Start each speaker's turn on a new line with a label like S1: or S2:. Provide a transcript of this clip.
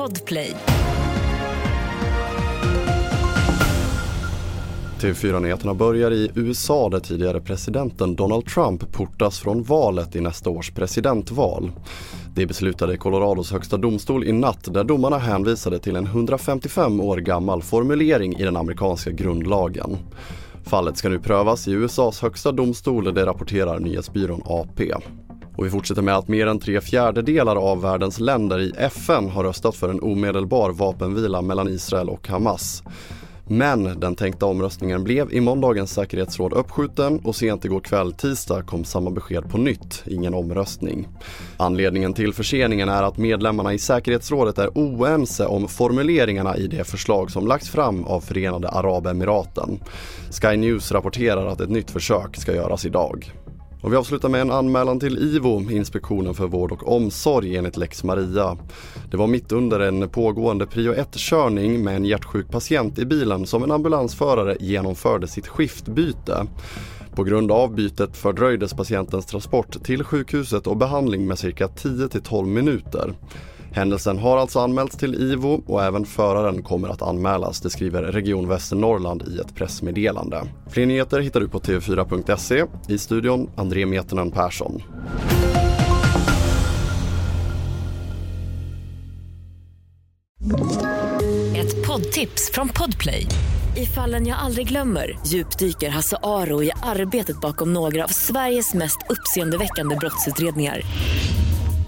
S1: Podplay.
S2: TV4-nyheterna börjar i USA där tidigare presidenten Donald Trump portas från valet i nästa års presidentval. Det beslutade Colorados högsta domstol i natt där domarna hänvisade till en 155 år gammal formulering i den amerikanska grundlagen. Fallet ska nu prövas i USAs högsta domstol, det rapporterar nyhetsbyrån AP. Och vi fortsätter med att mer än tre fjärdedelar av världens länder i FN har röstat för en omedelbar vapenvila mellan Israel och Hamas. Men den tänkta omröstningen blev i måndagens säkerhetsråd uppskjuten och sent igår kväll tisdag kom samma besked på nytt, ingen omröstning. Anledningen till förseningen är att medlemmarna i säkerhetsrådet är oense om formuleringarna i det förslag som lagts fram av Förenade Arabemiraten. Sky News rapporterar att ett nytt försök ska göras idag. Och vi avslutar med en anmälan till IVO, Inspektionen för vård och omsorg enligt lex Maria. Det var mitt under en pågående prio 1-körning med en hjärtsjuk patient i bilen som en ambulansförare genomförde sitt skiftbyte. På grund av bytet fördröjdes patientens transport till sjukhuset och behandling med cirka 10 till 12 minuter. Händelsen har alltså anmälts till IVO och även föraren kommer att anmälas, det skriver Region Västernorrland i ett pressmeddelande. Fler nyheter hittar du på tv4.se. I studion André Metenen Persson.
S1: Ett poddtips från Podplay. I fallen jag aldrig glömmer djupdyker Hasse Aro i arbetet bakom några av Sveriges mest uppseendeväckande brottsutredningar